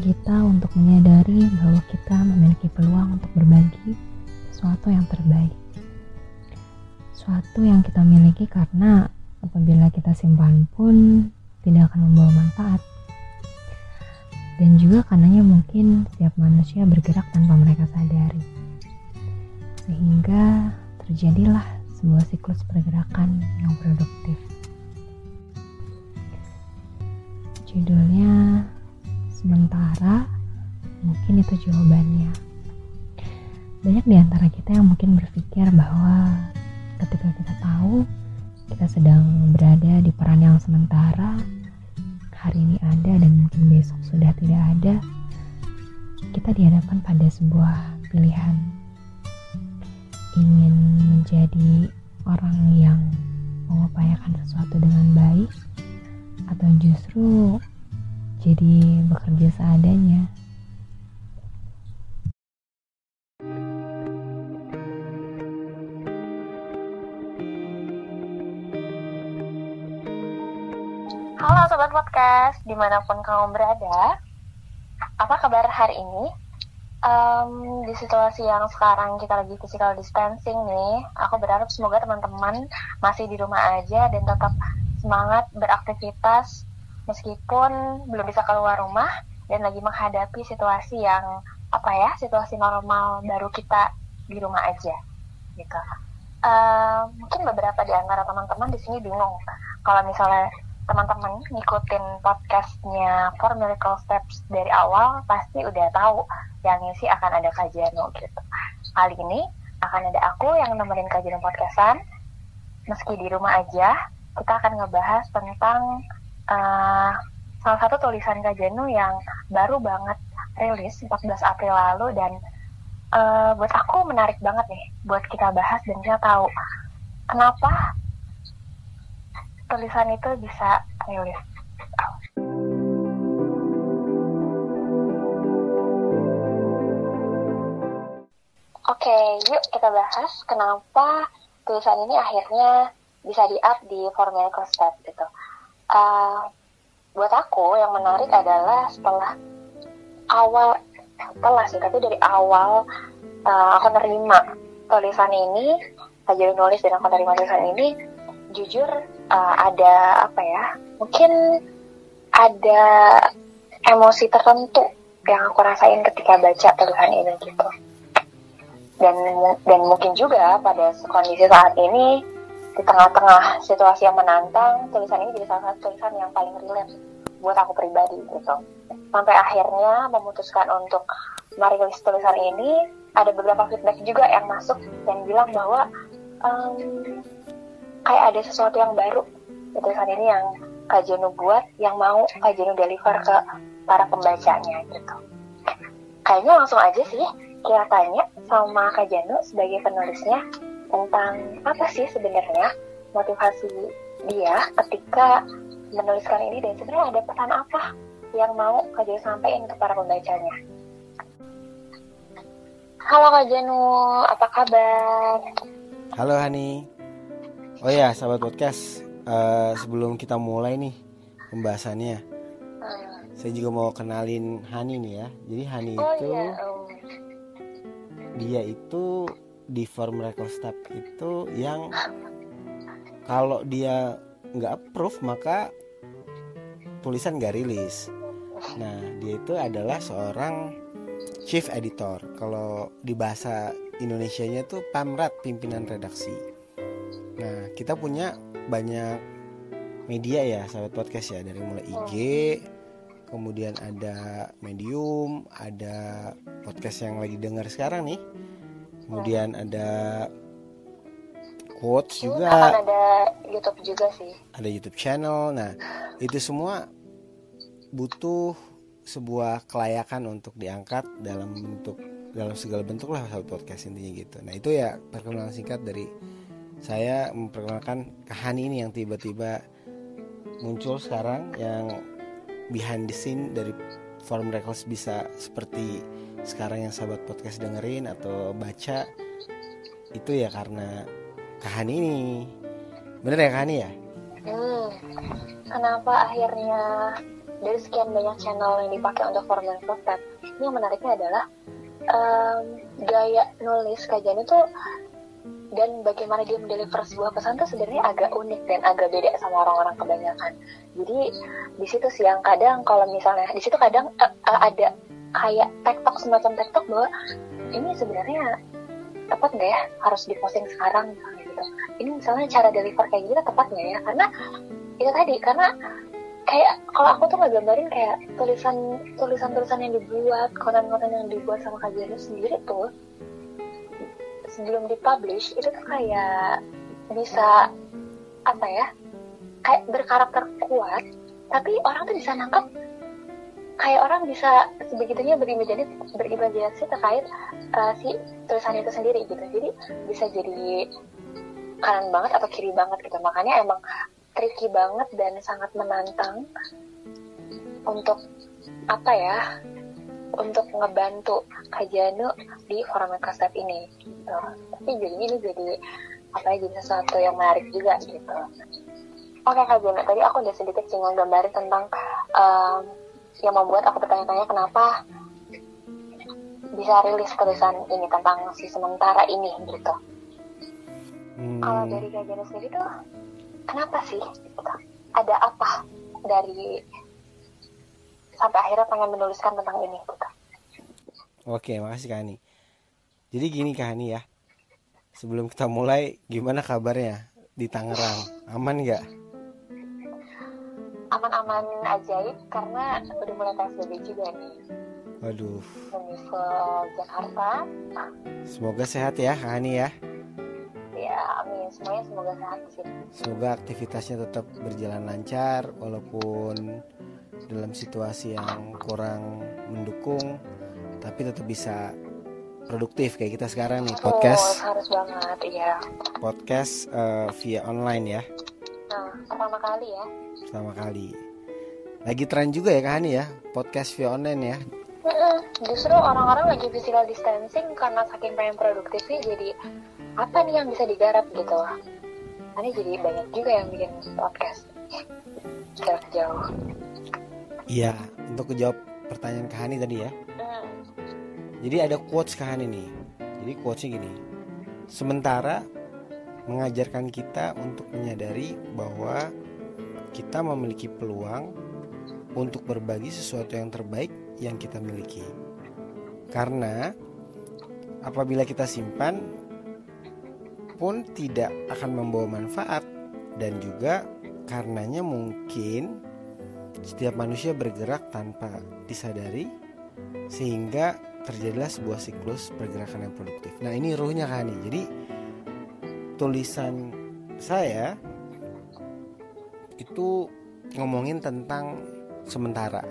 kita untuk menyadari bahwa kita memiliki peluang untuk berbagi sesuatu yang terbaik. Sesuatu yang kita miliki karena apabila kita simpan pun tidak akan membawa manfaat. Dan juga karenanya mungkin setiap manusia bergerak tanpa mereka sadari. Sehingga terjadilah sebuah siklus pergerakan yang mungkin berpikir bahwa ketika kita tahu kita sedang berada di peran yang sementara, hari ini ada dan mungkin besok sudah tidak ada, kita dihadapkan pada sebuah pilihan ingin menjadi orang yang mengupayakan sesuatu dengan baik atau justru jadi bekerja seadanya. Sobat Podcast, di mana pun kamu berada, apa kabar hari ini? Um, di situasi yang sekarang kita lagi physical distancing nih, aku berharap semoga teman-teman masih di rumah aja dan tetap semangat beraktivitas meskipun belum bisa keluar rumah dan lagi menghadapi situasi yang apa ya situasi normal baru kita di rumah aja gitu. Uh, mungkin beberapa di antara teman-teman di sini bingung kalau misalnya teman-teman ngikutin podcastnya For Miracle Steps dari awal pasti udah tahu yang ngisi akan ada kajian gitu. Kali ini akan ada aku yang nemenin kajian podcastan meski di rumah aja kita akan ngebahas tentang uh, salah satu tulisan Kak yang baru banget rilis 14 April lalu dan uh, buat aku menarik banget nih buat kita bahas dan kita tahu kenapa tulisan itu bisa rilis. Oke, okay, yuk kita bahas kenapa tulisan ini akhirnya bisa di-up di format Step gitu. Uh, buat aku yang menarik adalah setelah awal setelah sih tapi dari awal uh, aku nerima tulisan ini saya nulis dan aku nerima tulisan ini jujur uh, ada apa ya mungkin ada emosi tertentu yang aku rasain ketika baca tulisan ini gitu dan dan mungkin juga pada kondisi saat ini di tengah-tengah situasi yang menantang, tulisan ini jadi salah satu tulisan yang paling relate buat aku pribadi gitu. Sampai akhirnya memutuskan untuk merilis tulisan ini, ada beberapa feedback juga yang masuk dan bilang bahwa um, kayak ada sesuatu yang baru di tulisan ini yang Kak Jenu buat, yang mau Kak Jenu deliver ke para pembacanya gitu. Kayaknya langsung aja sih kita tanya sama Kak Jenu sebagai penulisnya tentang apa sih sebenarnya motivasi dia ketika menuliskan ini dan sebenarnya ada pesan apa yang mau Kak Jenu sampaikan ke para pembacanya. Halo Kak Jenu, apa kabar? Halo Hani. Oh ya, sahabat podcast, uh, sebelum kita mulai nih pembahasannya, hmm. saya juga mau kenalin Hani nih ya. Jadi Hani oh, itu, iya. oh. dia itu di form record step itu yang kalau dia nggak approve maka tulisan nggak rilis. Nah dia itu adalah seorang chief editor. Kalau di bahasa Indonesia-nya tuh pamrat pimpinan redaksi. Nah kita punya banyak media ya sahabat podcast ya. Dari mulai IG, kemudian ada Medium, ada podcast yang lagi dengar sekarang nih. Kemudian ada quotes juga. akan ada YouTube juga sih. Ada YouTube channel. Nah itu semua butuh sebuah kelayakan untuk diangkat dalam bentuk dalam segala bentuk lah sahabat podcast intinya gitu. Nah itu ya perkenalan singkat dari saya memperkenalkan Kahani ini yang tiba-tiba muncul sekarang yang behind the scene dari forum records bisa seperti sekarang yang sahabat podcast dengerin atau baca. Itu ya karena Kahani ini. Bener ya Kahani ya? Hmm, kenapa akhirnya dari sekian banyak channel yang dipakai untuk formal step ini yang menariknya adalah um, gaya nulis kajian itu dan bagaimana dia mendeliver sebuah pesan tuh sebenarnya agak unik dan agak beda sama orang-orang kebanyakan. Jadi di situ sih yang kadang kalau misalnya di situ kadang uh, uh, ada kayak tektok semacam tektok bahwa ini sebenarnya tepat nggak ya harus diposting sekarang misalnya gitu. Ini misalnya cara deliver kayak gitu tepat nggak ya? Karena itu tadi karena kayak kalau aku tuh nggak gambarin kayak tulisan tulisan tulisan yang dibuat konten-konten yang dibuat sama kajiannya sendiri tuh sebelum dipublish itu tuh kayak bisa apa ya kayak berkarakter kuat tapi orang tuh bisa nangkep kayak orang bisa sebegitunya berimajinasi berimajinasi terkait uh, si tulisan itu sendiri gitu. Jadi bisa jadi kanan banget atau kiri banget gitu. Makanya emang tricky banget dan sangat menantang untuk apa ya untuk ngebantu Kajanu di forum Step ini gitu. Tapi jadinya ini jadi apa ya jadi sesuatu yang menarik juga gitu. Oke Kak Jana, tadi aku udah sedikit singgung gambarin tentang um, yang membuat aku bertanya-tanya kenapa bisa rilis tulisan ini tentang si sementara ini gitu. Hmm. Kalau dari Kak Jana sendiri tuh kenapa sih gitu? Ada apa dari sampai akhirnya pengen menuliskan tentang ini gitu. Oke, makasih Kak Hani. Jadi gini Kak Hani ya. Sebelum kita mulai, gimana kabarnya di Tangerang? Aman nggak? Aman-aman ajaib karena udah mulai PSBB juga nih. Waduh. ke Jakarta. Semoga sehat ya Kak Hani ya. Ya, amin. Semuanya semoga sehat sih. Semoga aktivitasnya tetap berjalan lancar walaupun dalam situasi yang kurang mendukung tapi tetap bisa produktif kayak kita sekarang nih podcast. oh, harus banget iya. Podcast uh, via online ya. Nah pertama kali ya. Pertama kali. Lagi tren juga ya kan ya? Podcast via online ya? Justru orang-orang lagi physical distancing karena saking pengen produktifnya jadi apa nih yang bisa digarap gitu? Ini jadi banyak juga yang bikin podcast. Jarak jauh Iya, untuk menjawab pertanyaan Kahani tadi ya. Hmm. Jadi ada quotes Kahani nih. Jadi quotesnya gini. Sementara mengajarkan kita untuk menyadari bahwa kita memiliki peluang untuk berbagi sesuatu yang terbaik yang kita miliki. Karena apabila kita simpan pun tidak akan membawa manfaat dan juga karenanya mungkin setiap manusia bergerak tanpa disadari sehingga terjadilah sebuah siklus pergerakan yang produktif. Nah ini ruhnya kan nih. Jadi tulisan saya itu ngomongin tentang sementara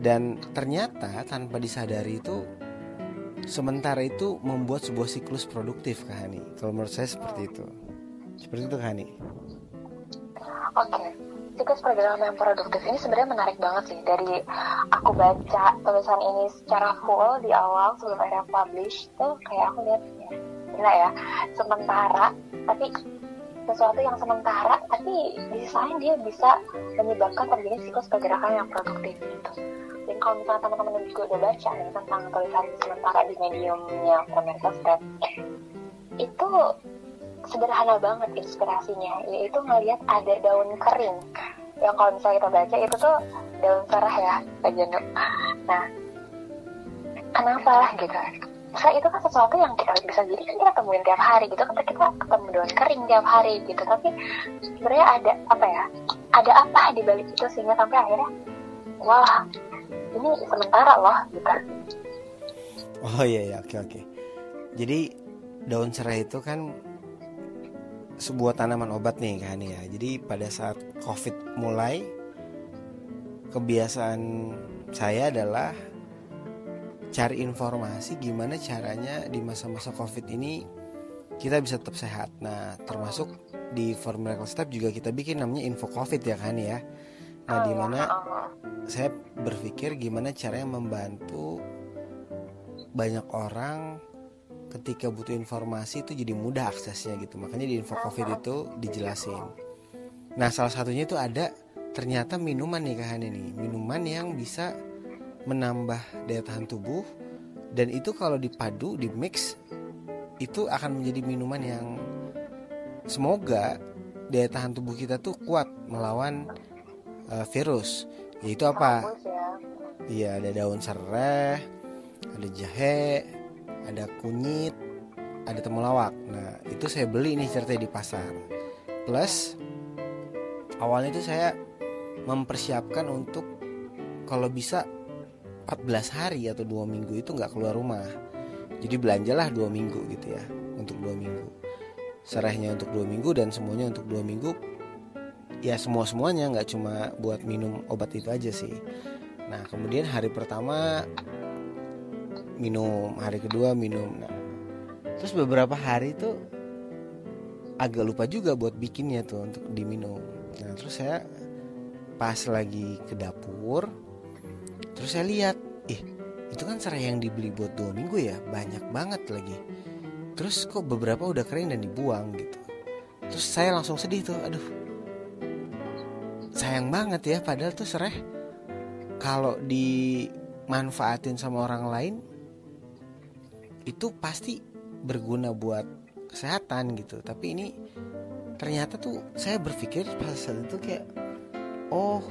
dan ternyata tanpa disadari itu sementara itu membuat sebuah siklus produktif Kahani. Kalau menurut saya seperti itu. Seperti itu Kahani. Oke. Okay siklus pergerakan yang produktif ini sebenarnya menarik banget sih. Dari aku baca tulisan ini secara full di awal sebelum akhirnya publish tuh kayak aku lihat ya gila ya sementara tapi sesuatu yang sementara tapi di dia bisa menyebabkan terjadi siklus pergerakan yang produktif gitu. Dan kalau misalnya teman-teman juga udah baca nih tentang tulisan sementara di mediumnya dan itu sederhana banget inspirasinya yaitu ngelihat ada daun kering. Yang kalau misalnya kita baca itu tuh daun serah ya Janu nah kenapa gitu? Saya itu kan sesuatu yang kita bisa jadi kan kita temuin tiap hari gitu kan kita ketemu daun kering tiap hari gitu. Tapi sebenarnya ada apa ya ada apa di balik itu sehingga sampai akhirnya wah ini sementara loh gitu. Oh iya iya oke oke. Jadi daun serai itu kan sebuah tanaman obat nih kan ya. Jadi pada saat COVID mulai kebiasaan saya adalah cari informasi gimana caranya di masa-masa COVID ini kita bisa tetap sehat. Nah, termasuk di Formula Step juga kita bikin namanya info COVID ya kan ya. Nah, di mana saya berpikir gimana caranya membantu banyak orang ketika butuh informasi itu jadi mudah aksesnya gitu. Makanya di info covid itu dijelasin. Nah salah satunya itu ada ternyata minuman nih Kahani nih. Minuman yang bisa menambah daya tahan tubuh. Dan itu kalau dipadu di mix itu akan menjadi minuman yang semoga daya tahan tubuh kita tuh kuat melawan uh, virus. Yaitu apa? Ya. iya ada daun serai ada jahe ada kunyit ada temulawak. Nah itu saya beli nih cerita di pasar. Plus awalnya itu saya mempersiapkan untuk kalau bisa 14 hari atau dua minggu itu nggak keluar rumah. Jadi belanjalah dua minggu gitu ya untuk dua minggu. Serahnya untuk dua minggu dan semuanya untuk dua minggu. Ya semua semuanya nggak cuma buat minum obat itu aja sih. Nah kemudian hari pertama minum hari kedua minum. Nah terus beberapa hari itu agak lupa juga buat bikinnya tuh untuk diminum. Nah terus saya pas lagi ke dapur terus saya lihat ih itu kan serai yang dibeli buat dua minggu ya banyak banget lagi. Terus kok beberapa udah kering dan dibuang gitu. Terus saya langsung sedih tuh aduh sayang banget ya padahal tuh serai kalau dimanfaatin sama orang lain itu pasti berguna buat kesehatan gitu. Tapi ini ternyata tuh saya berpikir pas saat itu kayak oh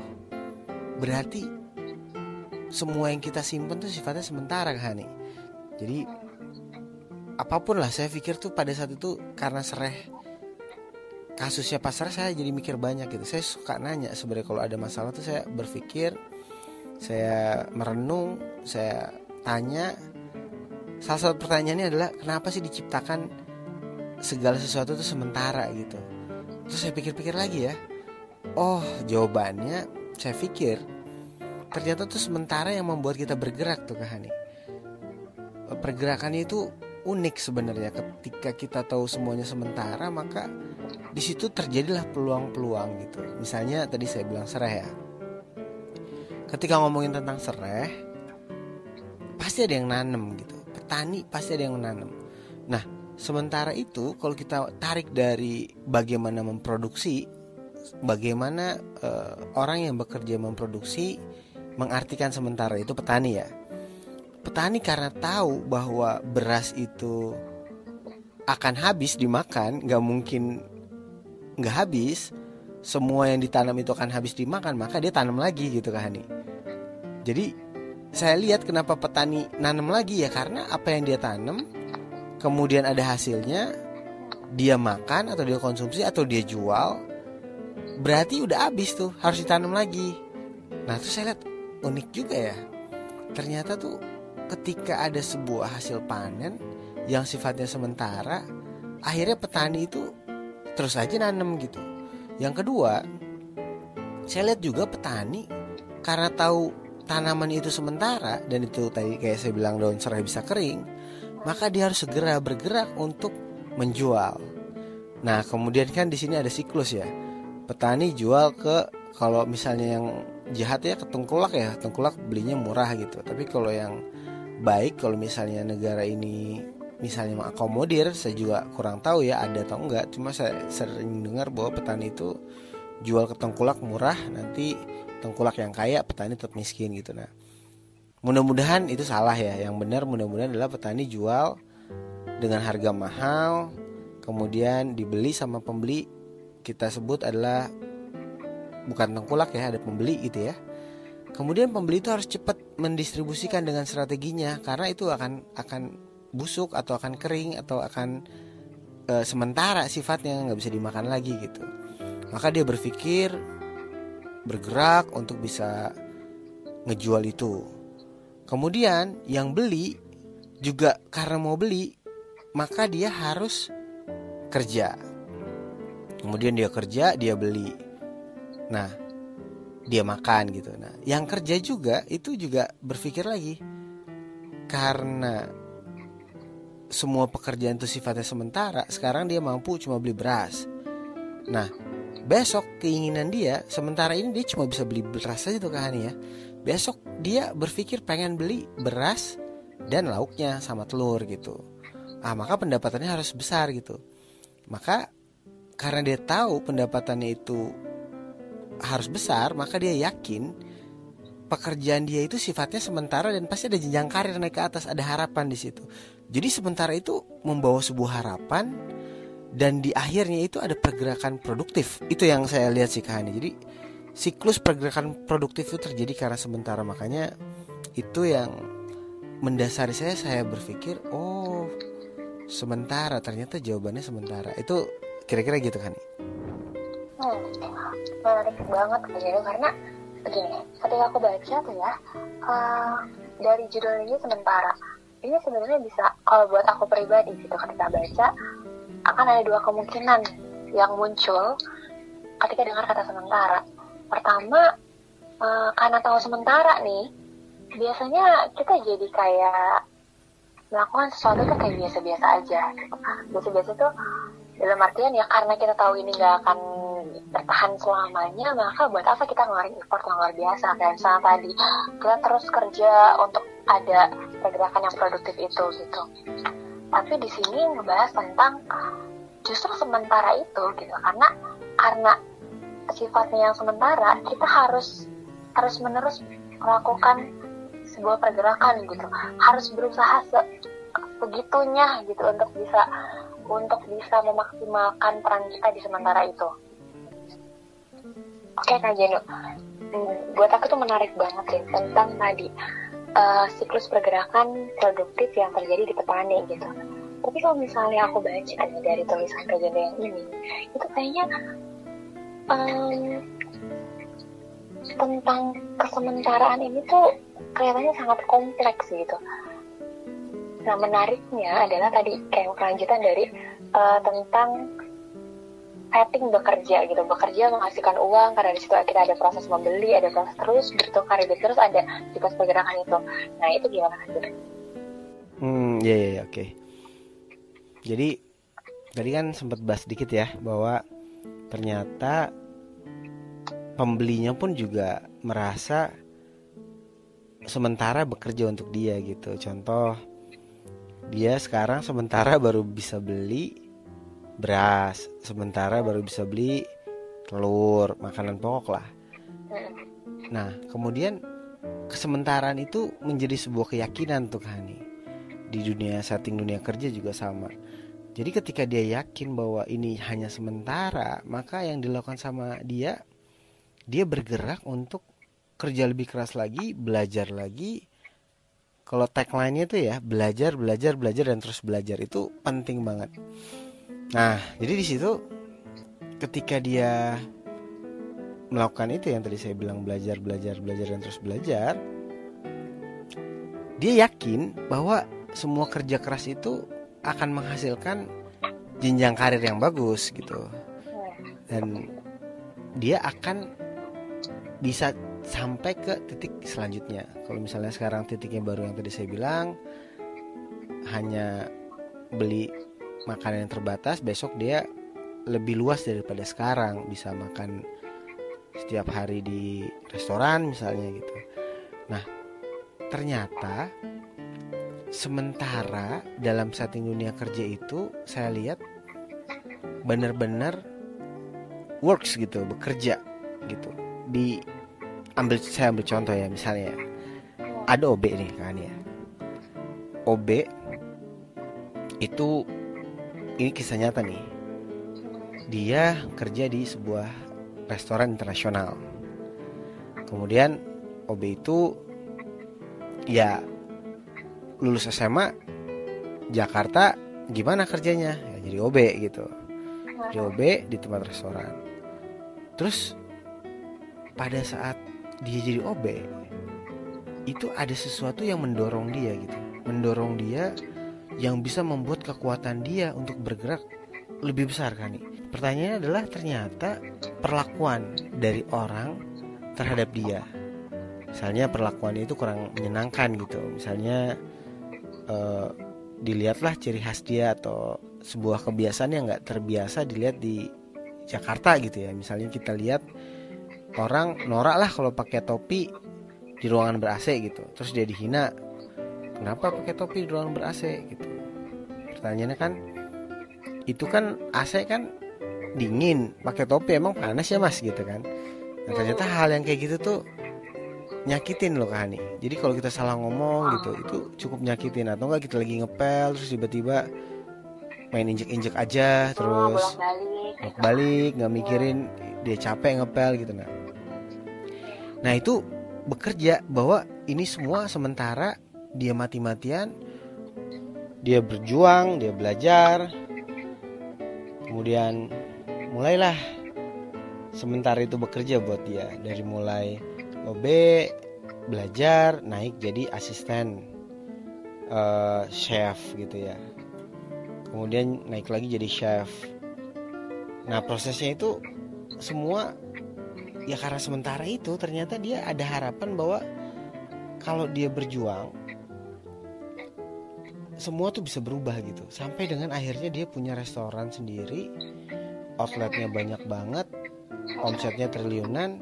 berarti semua yang kita simpen tuh sifatnya sementara kan nih jadi apa pun lah saya pikir tuh pada saat itu karena sereh kasusnya pasar saya jadi mikir banyak gitu. Saya suka nanya sebenarnya kalau ada masalah tuh saya berpikir saya merenung saya tanya salah satu pertanyaannya adalah kenapa sih diciptakan segala sesuatu itu sementara gitu? Terus saya pikir-pikir lagi ya oh jawabannya saya pikir ternyata tuh sementara yang membuat kita bergerak tuh kahani pergerakannya itu unik sebenarnya. Ketika kita tahu semuanya sementara maka di situ terjadilah peluang-peluang gitu. Misalnya tadi saya bilang serai ya. Ketika ngomongin tentang serai pasti ada yang nanem gitu petani pasti ada yang menanam. Nah, sementara itu kalau kita tarik dari bagaimana memproduksi, bagaimana uh, orang yang bekerja memproduksi mengartikan sementara itu petani ya. Petani karena tahu bahwa beras itu akan habis dimakan, nggak mungkin nggak habis. Semua yang ditanam itu akan habis dimakan, maka dia tanam lagi gitu kan nih. Jadi saya lihat kenapa petani nanam lagi ya karena apa yang dia tanam kemudian ada hasilnya dia makan atau dia konsumsi atau dia jual berarti udah habis tuh harus ditanam lagi. Nah terus saya lihat unik juga ya. Ternyata tuh ketika ada sebuah hasil panen yang sifatnya sementara akhirnya petani itu terus aja nanam gitu. Yang kedua saya lihat juga petani karena tahu tanaman itu sementara dan itu tadi kayak saya bilang daun serai bisa kering, maka dia harus segera bergerak untuk menjual. Nah, kemudian kan di sini ada siklus ya. Petani jual ke kalau misalnya yang jahat ya ke tengkulak ya, tengkulak belinya murah gitu. Tapi kalau yang baik kalau misalnya negara ini misalnya mengakomodir, saya juga kurang tahu ya ada atau enggak. Cuma saya sering dengar bahwa petani itu jual ke tengkulak murah nanti tengkulak yang kaya petani tetap miskin gitu. Nah mudah-mudahan itu salah ya. Yang benar mudah-mudahan adalah petani jual dengan harga mahal kemudian dibeli sama pembeli. Kita sebut adalah bukan tengkulak ya ada pembeli gitu ya. Kemudian pembeli itu harus cepat mendistribusikan dengan strateginya karena itu akan akan busuk atau akan kering atau akan e, sementara sifatnya nggak bisa dimakan lagi gitu. Maka dia berpikir bergerak untuk bisa ngejual itu. Kemudian yang beli juga karena mau beli, maka dia harus kerja. Kemudian dia kerja, dia beli. Nah, dia makan gitu. Nah, yang kerja juga itu juga berpikir lagi. Karena semua pekerjaan itu sifatnya sementara, sekarang dia mampu cuma beli beras. Nah, besok keinginan dia sementara ini dia cuma bisa beli beras aja tuh kahani ya. Besok dia berpikir pengen beli beras dan lauknya sama telur gitu. Ah maka pendapatannya harus besar gitu. Maka karena dia tahu pendapatannya itu harus besar maka dia yakin pekerjaan dia itu sifatnya sementara dan pasti ada jenjang karir naik ke atas ada harapan di situ. Jadi sementara itu membawa sebuah harapan dan di akhirnya itu ada pergerakan produktif. Itu yang saya lihat sih Kahani jadi siklus pergerakan produktif itu terjadi karena sementara. Makanya itu yang mendasari saya saya berpikir oh sementara. Ternyata jawabannya sementara. Itu kira-kira gitu kan hmm, menarik banget gitu karena begini ketika aku baca tuh ya uh, dari judul ini sementara. Ini sebenarnya bisa kalau buat aku pribadi gitu ketika baca akan ada dua kemungkinan yang muncul ketika dengar kata sementara. Pertama uh, karena tahu sementara nih biasanya kita jadi kayak melakukan sesuatu tuh kayak biasa-biasa aja. Biasa-biasa tuh dalam artian ya karena kita tahu ini nggak akan bertahan selamanya maka buat apa kita ngeluarin effort yang luar biasa? Kayak misalnya tadi kita terus kerja untuk ada pergerakan yang produktif itu gitu tapi di sini ngebahas tentang justru sementara itu gitu. Karena karena sifatnya yang sementara kita harus terus menerus melakukan sebuah pergerakan gitu. Harus berusaha se begitunya gitu untuk bisa untuk bisa memaksimalkan peran kita di sementara itu. Oke kak Jeno. Hmm, buat aku tuh menarik banget sih tentang tadi uh, siklus pergerakan produktif yang terjadi di petani gitu tapi kalau misalnya aku baca dari tulisan Jeno yang ini itu kayaknya um, tentang kesementaraan ini tuh kelihatannya sangat kompleks gitu. Nah menariknya adalah tadi kayak kelanjutan dari uh, tentang setting bekerja gitu bekerja menghasilkan uang karena di situ kita ada proses membeli ada proses terus bertukar hidup terus ada siklus pergerakan itu. Nah itu gimana sih hmm ya ya, ya oke. Okay. jadi tadi kan sempat bahas sedikit ya bahwa ternyata pembelinya pun juga merasa sementara bekerja untuk dia gitu. Contoh dia sekarang sementara baru bisa beli beras sementara baru bisa beli telur makanan pokok lah nah kemudian kesementaraan itu menjadi sebuah keyakinan untuk Hani di dunia setting dunia kerja juga sama jadi ketika dia yakin bahwa ini hanya sementara, maka yang dilakukan sama dia, dia bergerak untuk kerja lebih keras lagi, belajar lagi. Kalau tagline-nya itu ya belajar, belajar, belajar dan terus belajar itu penting banget. Nah, jadi di situ ketika dia melakukan itu yang tadi saya bilang belajar, belajar, belajar dan terus belajar, dia yakin bahwa semua kerja keras itu akan menghasilkan jenjang karir yang bagus gitu. Dan dia akan bisa sampai ke titik selanjutnya. Kalau misalnya sekarang titiknya baru yang tadi saya bilang hanya beli makanan yang terbatas besok dia lebih luas daripada sekarang. Bisa makan setiap hari di restoran misalnya gitu. Nah ternyata sementara dalam setting dunia kerja itu saya lihat benar-benar works gitu bekerja gitu. Di ambil saya ambil contoh ya misalnya ada OB nih kan ya. OB itu ini kisah nyata nih. Dia kerja di sebuah restoran internasional. Kemudian OB itu ya lulus SMA Jakarta gimana kerjanya? Ya, jadi OB gitu. Jadi OB di tempat restoran. Terus pada saat dia jadi OB itu ada sesuatu yang mendorong dia gitu. Mendorong dia yang bisa membuat kekuatan dia untuk bergerak lebih besar kan nih pertanyaannya adalah ternyata perlakuan dari orang terhadap dia misalnya perlakuan itu kurang menyenangkan gitu. Misalnya uh, dilihatlah ciri khas dia atau sebuah kebiasaan yang nggak terbiasa dilihat di Jakarta gitu ya. Misalnya kita lihat orang norak lah kalau pakai topi di ruangan ber AC gitu terus dia dihina kenapa pakai topi di ruangan ber AC gitu. Pertanyaannya kan itu kan AC kan dingin pakai topi emang panas ya mas? Gitu kan. Nah ternyata hal yang kayak gitu tuh nyakitin loh Kak jadi kalau kita salah ngomong gitu itu cukup nyakitin. Atau enggak kita lagi ngepel terus tiba-tiba main injek-injek aja terus balik balik nggak mikirin dia capek ngepel gitu nah nah itu bekerja bahwa ini semua sementara dia mati-matian dia berjuang dia belajar. Kemudian mulailah sementara itu bekerja buat dia. Dari mulai OB belajar naik jadi asisten uh, chef gitu ya. Kemudian naik lagi jadi chef. Nah prosesnya itu semua ya karena sementara itu ternyata dia ada harapan bahwa kalau dia berjuang semua tuh bisa berubah gitu. Sampai dengan akhirnya dia punya restoran sendiri outletnya banyak banget omsetnya triliunan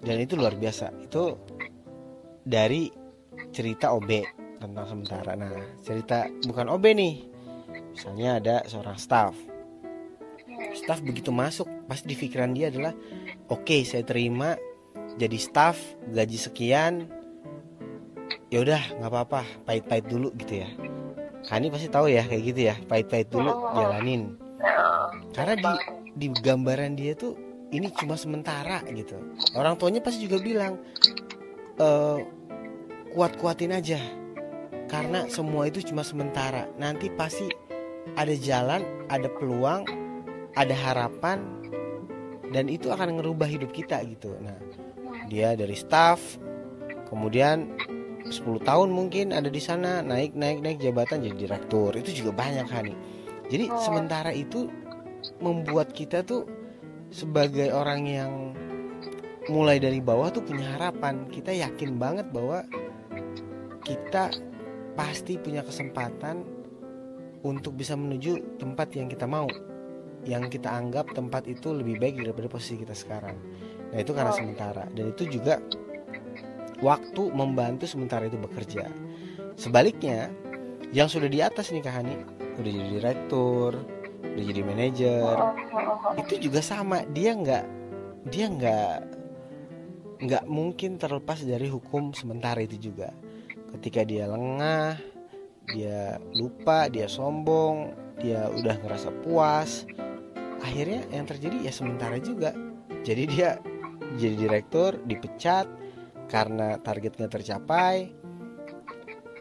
dan itu luar biasa. Itu dari cerita OB tentang sementara. Nah cerita bukan OB nih. Misalnya ada seorang staff. Staff begitu masuk pasti di pikiran dia adalah oke okay, saya terima jadi staff gaji sekian ya udah nggak apa-apa pahit-pahit dulu gitu ya. Kani pasti tahu ya kayak gitu ya pahit-pahit dulu jalanin. Karena di di gambaran dia tuh ini cuma sementara gitu. Orang tuanya pasti juga bilang e, kuat-kuatin aja karena semua itu cuma sementara. Nanti pasti ada jalan ada peluang ada harapan dan itu akan ngerubah hidup kita gitu. Nah dia dari staff kemudian 10 tahun mungkin ada di sana naik naik naik jabatan jadi direktur. Itu juga banyak kan jadi oh. sementara itu membuat kita tuh sebagai orang yang mulai dari bawah tuh punya harapan. Kita yakin banget bahwa kita pasti punya kesempatan untuk bisa menuju tempat yang kita mau. Yang kita anggap tempat itu lebih baik daripada posisi kita sekarang. Nah itu karena sementara. Dan itu juga waktu membantu sementara itu bekerja. Sebaliknya yang sudah di atas nih Kahani udah jadi direktur, udah jadi manajer, itu juga sama dia nggak dia nggak nggak mungkin terlepas dari hukum sementara itu juga. Ketika dia lengah, dia lupa, dia sombong, dia udah ngerasa puas, akhirnya yang terjadi ya sementara juga jadi dia jadi direktur dipecat karena targetnya tercapai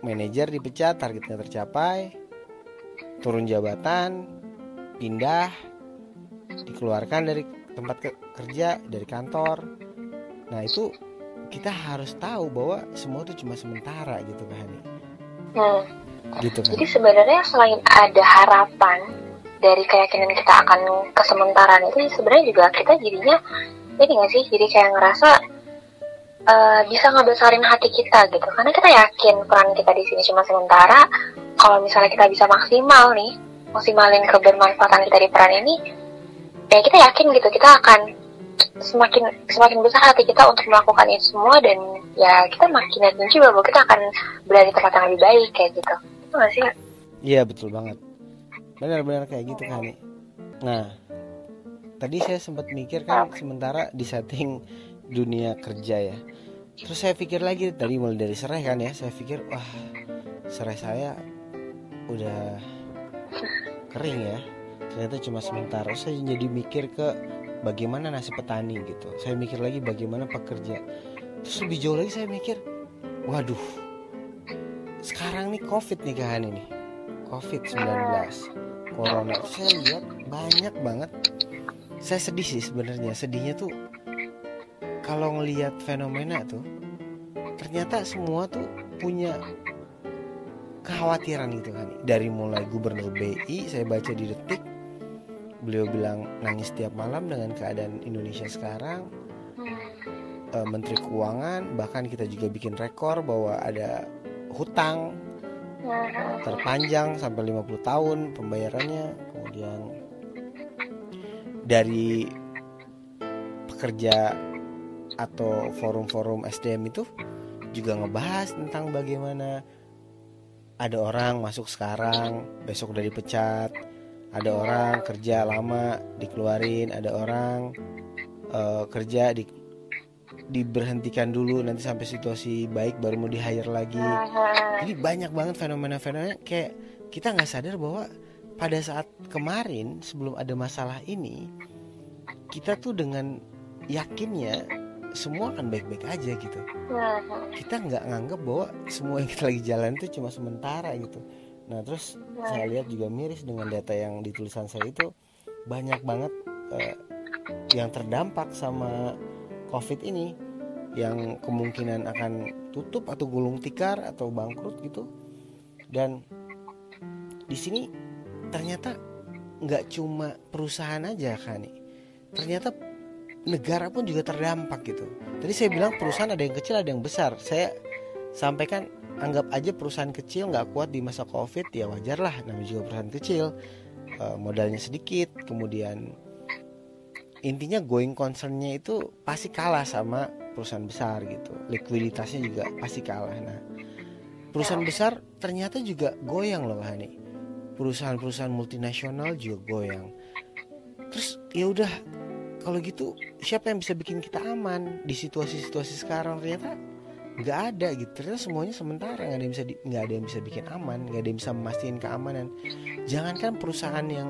manajer dipecat targetnya tercapai turun jabatan pindah dikeluarkan dari tempat kerja dari kantor. Nah itu kita harus tahu bahwa semua itu cuma sementara gitu kan hmm. gitu kan jadi sebenarnya selain ada harapan dari keyakinan kita akan kesementaraan itu sebenarnya juga kita jadinya ini nggak sih? Jadi kayak ngerasa uh, bisa ngebesarin hati kita gitu. Karena kita yakin peran kita di sini cuma sementara. Kalau misalnya kita bisa maksimal nih maksimalin kebermanfaatan kita di peran ini ya kita yakin gitu kita akan semakin semakin besar hati kita untuk melakukan itu semua dan ya kita makin yakin juga bahwa kita akan berada di tempat yang lebih baik kayak gitu. Itu gak sih iya betul banget. Benar-benar kayak gitu kan nah tadi saya sempat mikir kan sementara di setting dunia kerja ya. Terus saya pikir lagi tadi mulai dari serai kan ya saya pikir wah serai saya udah kering ya. Ternyata cuma sementara saya jadi mikir ke bagaimana nasib petani gitu. Saya mikir lagi bagaimana pekerja. Terus lebih jauh lagi saya mikir waduh sekarang nih covid nih kan ini covid 19 corona. Saya lihat banyak banget. Saya sedih sih sebenarnya. Sedihnya tuh kalau ngelihat fenomena tuh ternyata semua tuh punya kekhawatiran gitu kan. Dari mulai gubernur BI saya baca di detik beliau bilang nangis tiap malam dengan keadaan Indonesia sekarang. E, Menteri Keuangan bahkan kita juga bikin rekor bahwa ada hutang terpanjang sampai 50 tahun pembayarannya. Kemudian dari pekerja atau forum-forum SDM itu juga ngebahas tentang bagaimana ada orang masuk sekarang besok udah dipecat ada orang kerja lama dikeluarin ada orang uh, kerja di diberhentikan dulu nanti sampai situasi baik baru mau di hire lagi. Jadi banyak banget fenomena-fenomena kayak kita nggak sadar bahwa pada saat kemarin sebelum ada masalah ini kita tuh dengan yakinnya semua akan baik-baik aja gitu. Kita nggak nganggap bahwa semua yang kita lagi jalan itu cuma sementara gitu. Nah terus saya lihat juga miris dengan data yang ditulisan saya itu banyak banget uh, yang terdampak sama covid ini yang kemungkinan akan tutup atau gulung tikar atau bangkrut gitu. Dan di sini ternyata nggak cuma perusahaan aja kan nih ternyata negara pun juga terdampak gitu. Tadi saya bilang perusahaan ada yang kecil ada yang besar. Saya sampaikan anggap aja perusahaan kecil nggak kuat di masa covid ya wajar lah. Namanya juga perusahaan kecil. Uh, modalnya sedikit kemudian intinya going concernnya itu pasti kalah sama perusahaan besar gitu. Likuiditasnya juga pasti kalah. Nah perusahaan besar ternyata juga goyang loh nih perusahaan-perusahaan multinasional juga goyang. Terus ya udah kalau gitu siapa yang bisa bikin kita aman di situasi-situasi sekarang? Ternyata nggak ada gitu. Ternyata semuanya sementara. Nggak ada yang bisa nggak ada yang bisa bikin aman. Nggak ada yang bisa memastikan keamanan. Jangankan perusahaan yang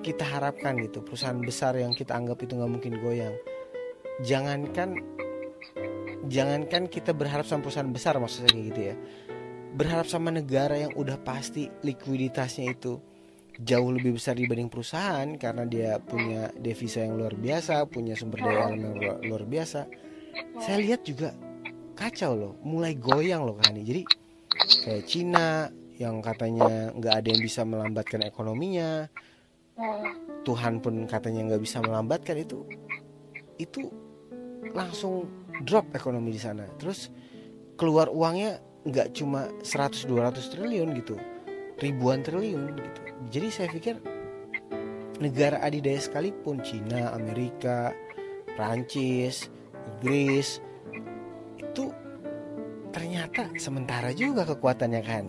kita harapkan gitu. Perusahaan besar yang kita anggap itu nggak mungkin goyang. Jangankan jangankan kita berharap sama perusahaan besar maksudnya gitu ya. Berharap sama negara yang udah pasti likuiditasnya itu jauh lebih besar dibanding perusahaan karena dia punya devisa yang luar biasa, punya sumber daya alam yang luar, biasa. Saya lihat juga kacau loh, mulai goyang loh kan Jadi kayak Cina yang katanya nggak ada yang bisa melambatkan ekonominya, Tuhan pun katanya nggak bisa melambatkan itu, itu langsung drop ekonomi di sana. Terus keluar uangnya nggak cuma 100-200 triliun gitu, ribuan triliun gitu. Jadi saya pikir negara adidaya sekalipun Cina, Amerika, Prancis, Inggris itu ternyata sementara juga kekuatannya kan.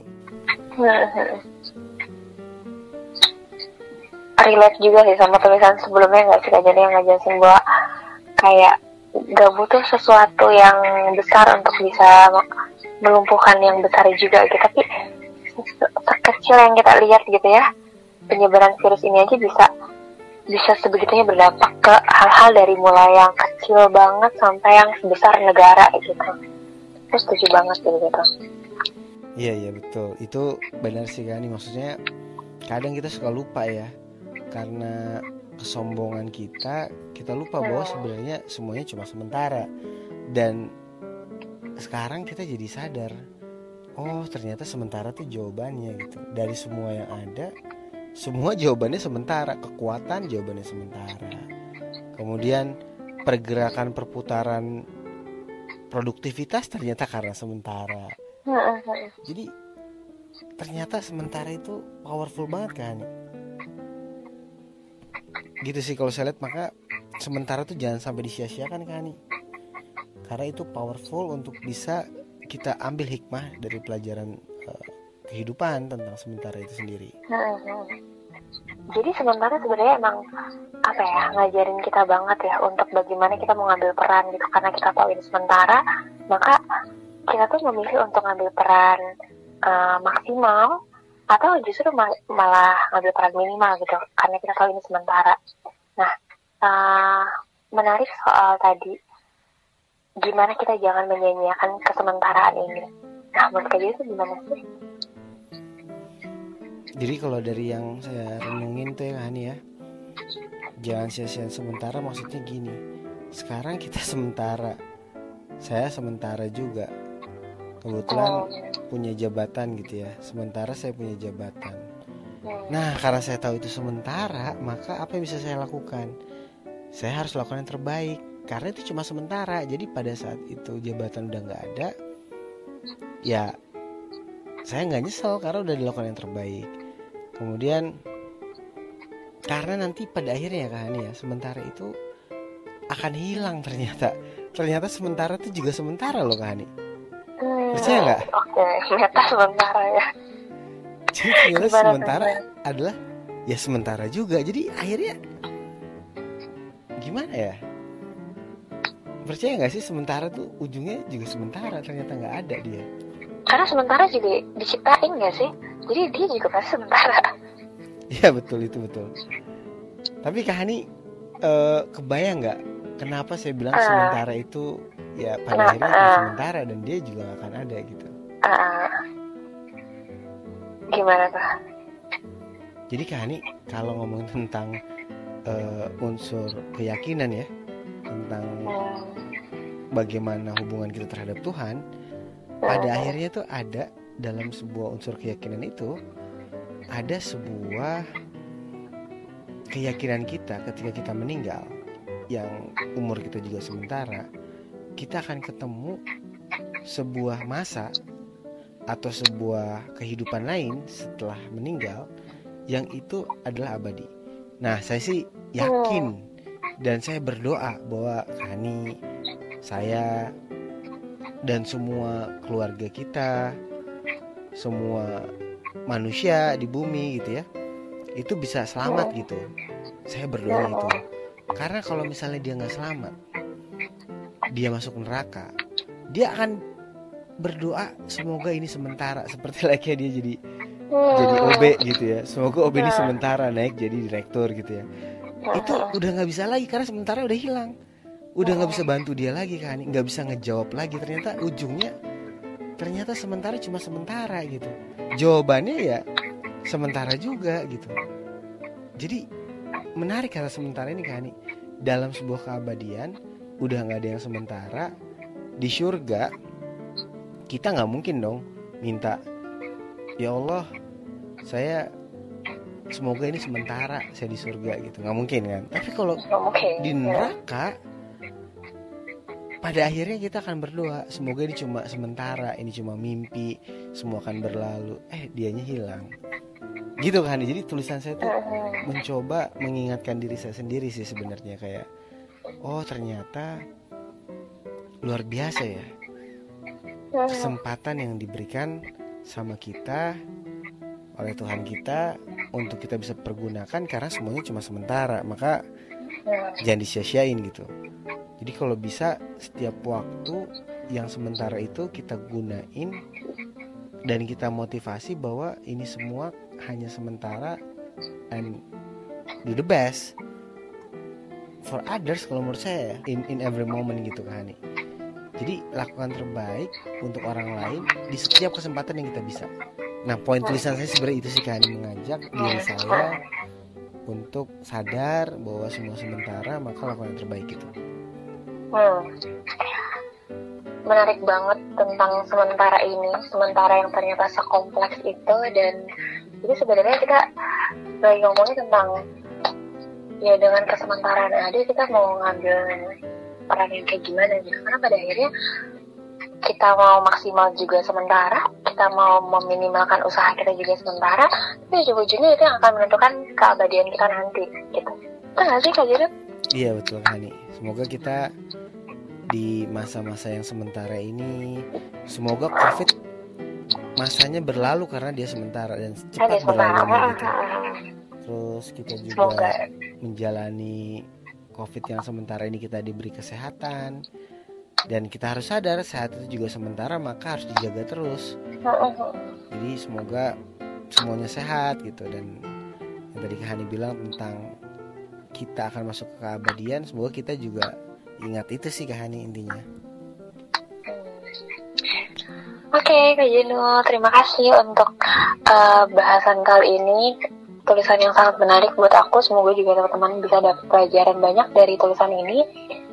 Relate juga sih sama tulisan sebelumnya nggak sih jadi yang ngajelasin bahwa kayak gak butuh sesuatu yang besar untuk bisa melumpuhkan yang besar juga gitu. Tapi sekecil yang kita lihat gitu ya penyebaran virus ini aja bisa bisa sebegitunya berdampak ke hal-hal dari mulai yang kecil banget sampai yang sebesar negara gitu. Terus setuju banget gitu. Iya iya betul. Itu benar sih kan maksudnya kadang kita suka lupa ya karena kesombongan kita kita lupa bahwa hmm. sebenarnya semuanya cuma sementara dan sekarang kita jadi sadar oh ternyata sementara tuh jawabannya gitu. Dari semua yang ada semua jawabannya sementara. Kekuatan jawabannya sementara. Kemudian pergerakan perputaran produktivitas ternyata karena sementara. Jadi ternyata sementara itu powerful banget kan? Gitu sih kalau saya lihat maka sementara tuh jangan sampai disia-siakan kan nih? Karena itu powerful untuk bisa kita ambil hikmah dari pelajaran uh, kehidupan tentang sementara itu sendiri. Hmm. Jadi sementara sebenarnya emang apa ya ngajarin kita banget ya untuk bagaimana kita mengambil peran gitu karena kita tahu ini sementara maka kita tuh memilih untuk ngambil peran uh, maksimal atau justru mal malah ngambil peran minimal gitu karena kita tahu ini sementara. Nah uh, menarik soal tadi gimana kita jangan menyanyiakan kesementaraan ini. Nah menurut kalian itu gimana sih? jadi kalau dari yang saya renungin tuh ya Hani ya jangan sia-sia sementara maksudnya gini sekarang kita sementara saya sementara juga kebetulan oh. punya jabatan gitu ya sementara saya punya jabatan hmm. nah karena saya tahu itu sementara maka apa yang bisa saya lakukan saya harus lakukan yang terbaik karena itu cuma sementara. Jadi pada saat itu jabatan udah nggak ada ya saya nggak nyesel karena udah dilakukan yang terbaik. Kemudian karena nanti pada akhirnya kan ya sementara itu akan hilang ternyata. Ternyata sementara itu juga sementara loh kan hmm, percaya nggak? oke okay. ternyata sementara ya. Jadi ternyata Gimana sementara adalah ya sementara juga. Jadi akhirnya gimana ya percaya nggak sih sementara tuh ujungnya juga sementara ternyata nggak ada dia? Karena sementara juga diciptain nggak sih? Jadi dia juga pasti sementara. Iya betul itu betul. Tapi Kak Hani uh, kebayang nggak kenapa saya bilang uh, sementara itu ya pada uh, akhirnya uh, sementara dan dia juga gak akan ada gitu? Uh, gimana tuh jadi Kak Hani kalau ngomong tentang uh, unsur keyakinan ya tentang hmm. bagaimana hubungan kita terhadap Tuhan pada hmm. akhirnya tuh ada dalam sebuah unsur keyakinan itu ada sebuah keyakinan kita ketika kita meninggal yang umur kita juga sementara kita akan ketemu sebuah masa atau sebuah kehidupan lain setelah meninggal yang itu adalah abadi. Nah, saya sih yakin dan saya berdoa bahwa Kani, saya dan semua keluarga kita, semua manusia di bumi gitu ya, itu bisa selamat gitu. Saya berdoa itu. Karena kalau misalnya dia nggak selamat, dia masuk neraka, dia akan berdoa semoga ini sementara. Seperti lagi dia jadi jadi OB gitu ya. Semoga OB ini sementara naik jadi direktur gitu ya itu udah nggak bisa lagi karena sementara udah hilang. Udah nggak bisa bantu dia lagi kan nggak bisa ngejawab lagi. Ternyata ujungnya ternyata sementara cuma sementara gitu. Jawabannya ya sementara juga gitu. Jadi menarik kata sementara ini kan dalam sebuah keabadian udah nggak ada yang sementara di surga kita nggak mungkin dong minta ya Allah saya semoga ini sementara saya di surga gitu. Nggak mungkin kan? Tapi kalau di neraka pada akhirnya kita akan berdoa semoga ini cuma sementara ini cuma mimpi semua akan berlalu. Eh dianya hilang. Gitu kan? Jadi tulisan saya tuh mencoba mengingatkan diri saya sendiri sih sebenarnya kayak oh ternyata luar biasa ya kesempatan yang diberikan sama kita oleh Tuhan kita untuk kita bisa pergunakan karena semuanya cuma sementara. Maka jangan disia-siain gitu. Jadi kalau bisa setiap waktu yang sementara itu kita gunain dan kita motivasi bahwa ini semua hanya sementara and do the best for others kalau menurut saya in in every moment gitu kan jadi lakukan terbaik untuk orang lain di setiap kesempatan yang kita bisa. Nah poin tulisan saya sebenarnya itu sih kan mengajak diri saya untuk sadar bahwa semua sementara maka lakukan yang terbaik itu. Hmm. Menarik banget tentang sementara ini, sementara yang ternyata sekompleks itu dan jadi sebenarnya kita lagi ngomongin tentang ya dengan kesementaraan ada kita mau ngambil peran yang kayak gimana gitu karena pada akhirnya kita mau maksimal juga sementara, kita mau meminimalkan usaha kita juga sementara, tapi ujung-ujungnya itu yang akan menentukan keabadian kita nanti, gitu. Itu nggak sih Kak Jarod? Iya betul Hani. Semoga kita di masa-masa yang sementara ini, semoga COVID masanya berlalu karena dia sementara dan cepat berlalu gitu. Terus kita juga semoga. menjalani COVID yang sementara ini kita diberi kesehatan dan kita harus sadar sehat itu juga sementara maka harus dijaga terus. Jadi semoga semuanya sehat gitu dan yang tadi Hani bilang tentang kita akan masuk ke keabadian semoga kita juga ingat itu sih Hani intinya. Oke okay, Kak Jeno, terima kasih untuk uh, bahasan kali ini tulisan yang sangat menarik buat aku. Semoga juga teman-teman bisa dapat pelajaran banyak dari tulisan ini.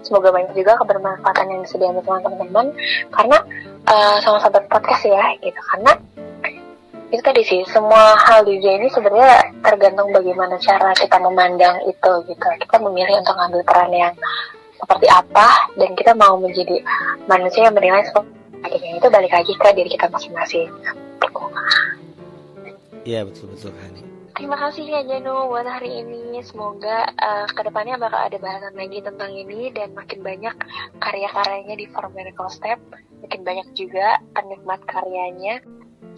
Semoga banyak juga kebermanfaatan yang bisa diambil teman-teman. Karena uh, sama sahabat podcast ya, gitu. Karena itu tadi sih, semua hal di dunia ini sebenarnya tergantung bagaimana cara kita memandang itu, gitu. Kita memilih untuk ngambil peran yang seperti apa, dan kita mau menjadi manusia yang menilai seperti itu balik lagi ke diri kita masing-masing. Iya betul betul Hani. Terima kasih ya Jano buat hari ini. Semoga uh, ke depannya bakal ada bahasan lagi tentang ini dan makin banyak karya-karyanya di Form Miracle Step. Makin banyak juga penikmat karyanya.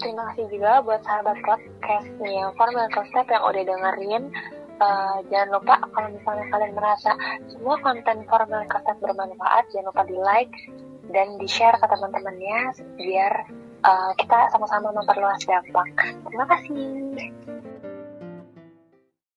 Terima kasih juga buat sahabat podcastnya Form Miracle Step yang udah dengerin uh, jangan lupa kalau misalnya kalian merasa semua konten formal kertas bermanfaat jangan lupa di like dan di share ke teman-temannya biar uh, kita sama-sama memperluas dampak terima kasih